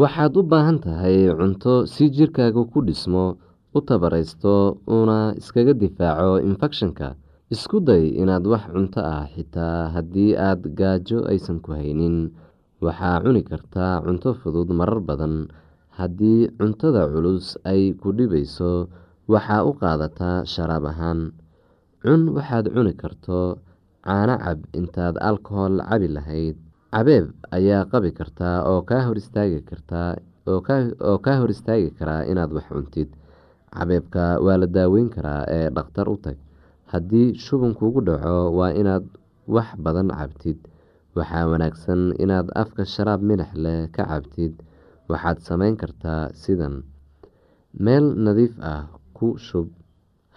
waxaad u baahan tahay cunto si jirkaaga ku dhismo u tabaraysto uuna iskaga difaaco infekshanka. Isku day inaad wax cunto ah xitaa haddii aad gaajo aysan ku haynin. Waxaa cuni kartaa cunto fudud marar badan. Haddii cuntada culus ay ku dhibayso waxaa u qaadataa sharaab ahaan. Cun waxaad cuni karto caano cab intaad alkohol cabi lahayd cabeeb ayaa qabi kartaa oo kaa hor istaagi karaa inaad wax cuntid. Cabeebka waa la daaweyn karaa ee dhakhtar u tag. Haddii shuban kugu dhaco waa inaad wax badan cabtid. Waxaa wanaagsan inaad afka sharaab milix leh ka cabtid. Waxaad sameyn kartaa sidan. Meel nadiif ah ku shub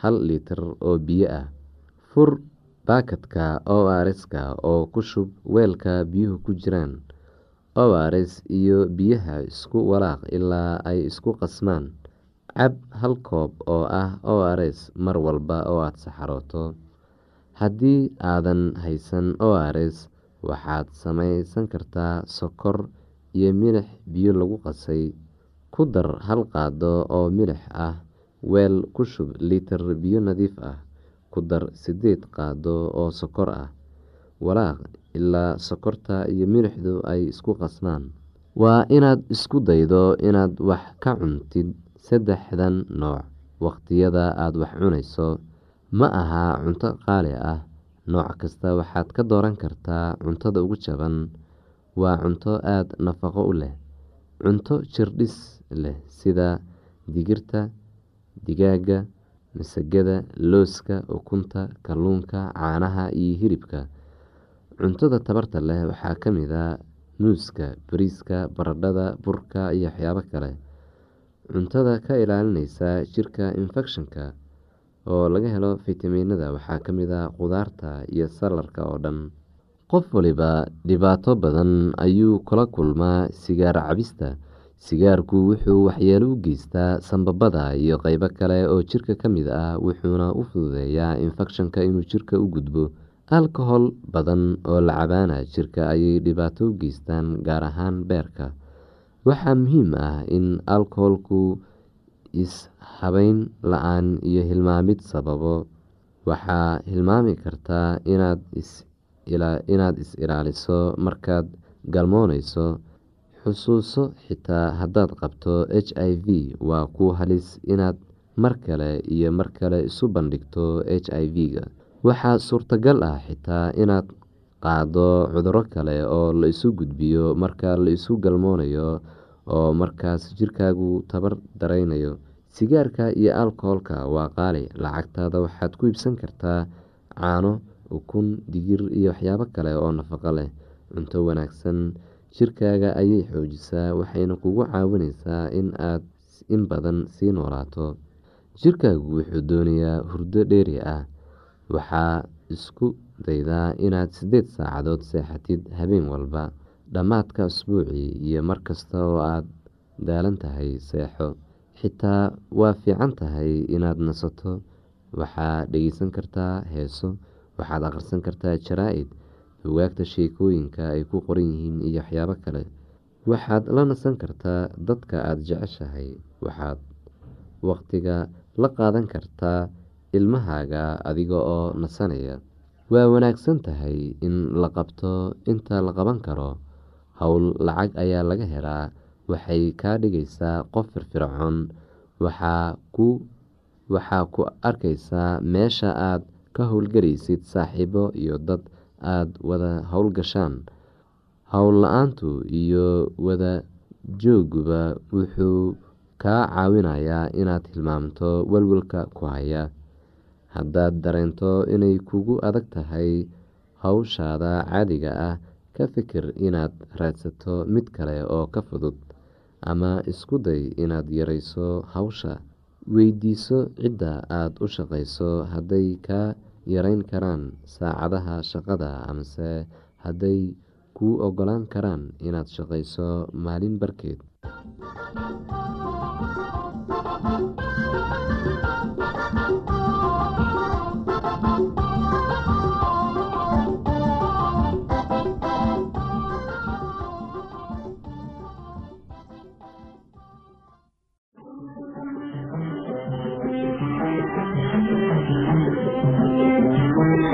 hal litir oo biyo ah. Fur baakadka o rska oo ku shub weelka biyuhu ku jiraan. O rs iyo biyaha isku walaaq ilaa ay isku qasmaan. Cab hal koob oo ah o rs mar walba oo aada saxarooto. Haddii aadan haysan o rs waxaad sameysan kartaa sokor iyo milix biyo lagu qasay. Ku dar hal qaado oo milix ah. Weel ku shub litir biyo nadiif ah ku dar sideed qaado oo sokor ah walaaq ilaa sokorta iyo milixdu ay isku qasmaan waa inaad isku daydo inaad wax ka cuntid saddexdan nooc waqtiyada aada wax cunayso. Ma aha cunto qaali ah nooc kasta waxaad ka dooran kartaa cuntada ugu jaban. Waa cunto aada nafaqo u leh cunto jirdhis leh sida digirta digaaga masagada looska ukunta kalluunka caanaha iyo hilibka. Cuntada tabarta leh waxaa ka mid a muuska bariiska baradhada burka iyo waxyaabo kale. Cuntada ka ilaalineysa jirka infekshanka oo laga helo fitamiinada waxaa ka mid a qudaarta iyo salarka oo dhan. Qof waliba dhibaato badan ayuu kula kulmaa sigaar cabista sigaarku wuxuu waxyeelo u geystaa sanbabada iyo qeybo kale oo jirka ka mid ah wuxuuna u fududeeyaa infekshanka inuu jirka u gudbo. Alkohol badan oo la cabaana jirka ayay dhibaato u geystaan gaar ahaan beerka. Waxaa muhiim ah in alkoholku is-habeyn la'aan iyo hilmaamid sababo. Waxaa hilmaami kartaa inaad is-ilaaliso markaad galmooneyso xusuuso xitaa haddaad qabto h i v waa ku halis inaad mar kale iyo mar kale isu bandhigto h i v-ga. Waxaa suurtagal ah xitaa inaad qaado cuduro kale oo la isu gudbiyo marka la isu galmoonayo oo markaas jirkaagu tabar dareynayo sigaarka iyo alkoholka waa qaali lacagtaada waxaad ku iibsan kartaa caano ukun digir iyo waxyaabo kale oo nafaqo leh. Cunto wanaagsan jirkaaga ayay xoojisaa waxayna kugu caawineysaa in aad in badan sii noolaato jirkaagu wuxuu doonayaa hurdo dheeri ah. Waxaa isku daydaa inaad sideed saacadood seexatid habeen walba dhammaadka usbuucii iyo markasta oo aad daalan tahay seexo. Xitaa waa fiican tahay inaad nasato. Waxaad dhegeysan kartaa heeso waxaad akhrisan kartaa jaraa-id bugaagta sheekooyinka ay ku qoran yihiin iyo waxyaabo kale. Waxaad la nasan kartaa dadka aada jeceshahay. Waxaad waqtiga la qaadan kartaa ilmahaaga adiga oo nasanaya. Waa wanaagsan tahay in la qabto inta la qaban karo. Howl lacag ayaa laga helaa. Waxay kaa dhigaysaa qof firfircoon. Waxaa ku arkaysaa meesha aad ka howlgaraysid saaxiibo iyo dad aada wada howlgashaan howl la'aantu iyo wada jooguba wuxuu kaa caawinayaa inaad hilmaamto walwalka ku haya. Haddaad dareento inay kugu adag tahay howshaada caadiga ah ka fikir inaad raadsato mid kale oo ka fudud ama isku day inaad yareyso hawsha. Weydiiso cidda aada u shaqeyso hadday kaa yareyn karaan saacadaha shaqada amase hadday kuu ogolaan karaan inaad shaqeyso maalin barkeed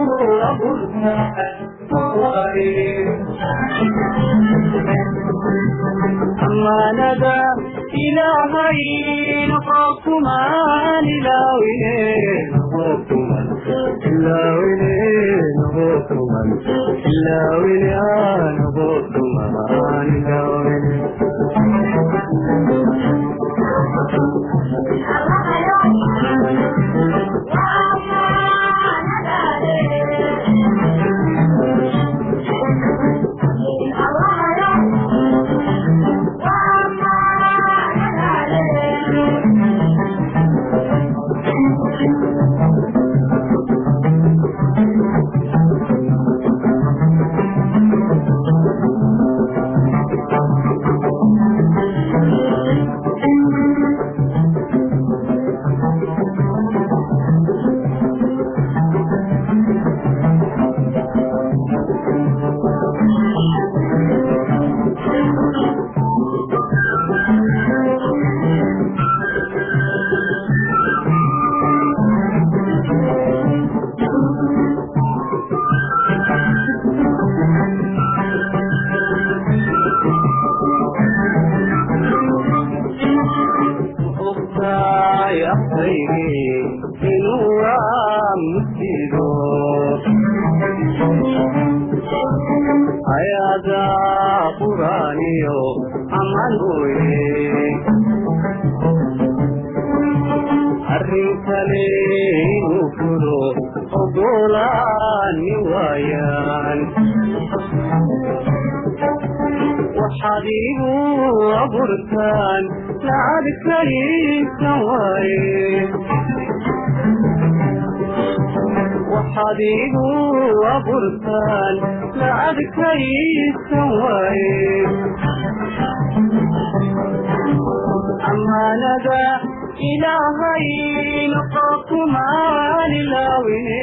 waxaligu amaanada ilaahay noqokumaan ilaawine noqokuman ilaawine noqokuman ilaawine aa abuurtaan lacagkaysan waaye waxaad igu abuurtaan lacagkaysan waaye amaanada ilaahay noqokuman ilaawine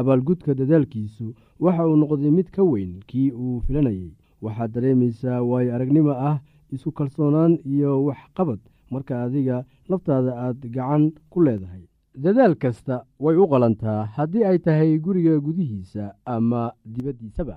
abaalgudka dadaalkiisu waxa uu noqday mid ka weyn kii uu filanayey waxaad dareemaysaa waayo aragnimo ah isku kalsoonaan iyo waxqabad marka adiga laftaada aad gacan ku leedahay. Dadaal kasta way u qalantaa haddii ay tahay guriga gudihiisa ama dibaddiisaba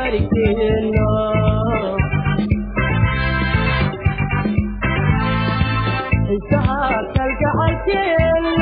haryasamo ku waarigeenna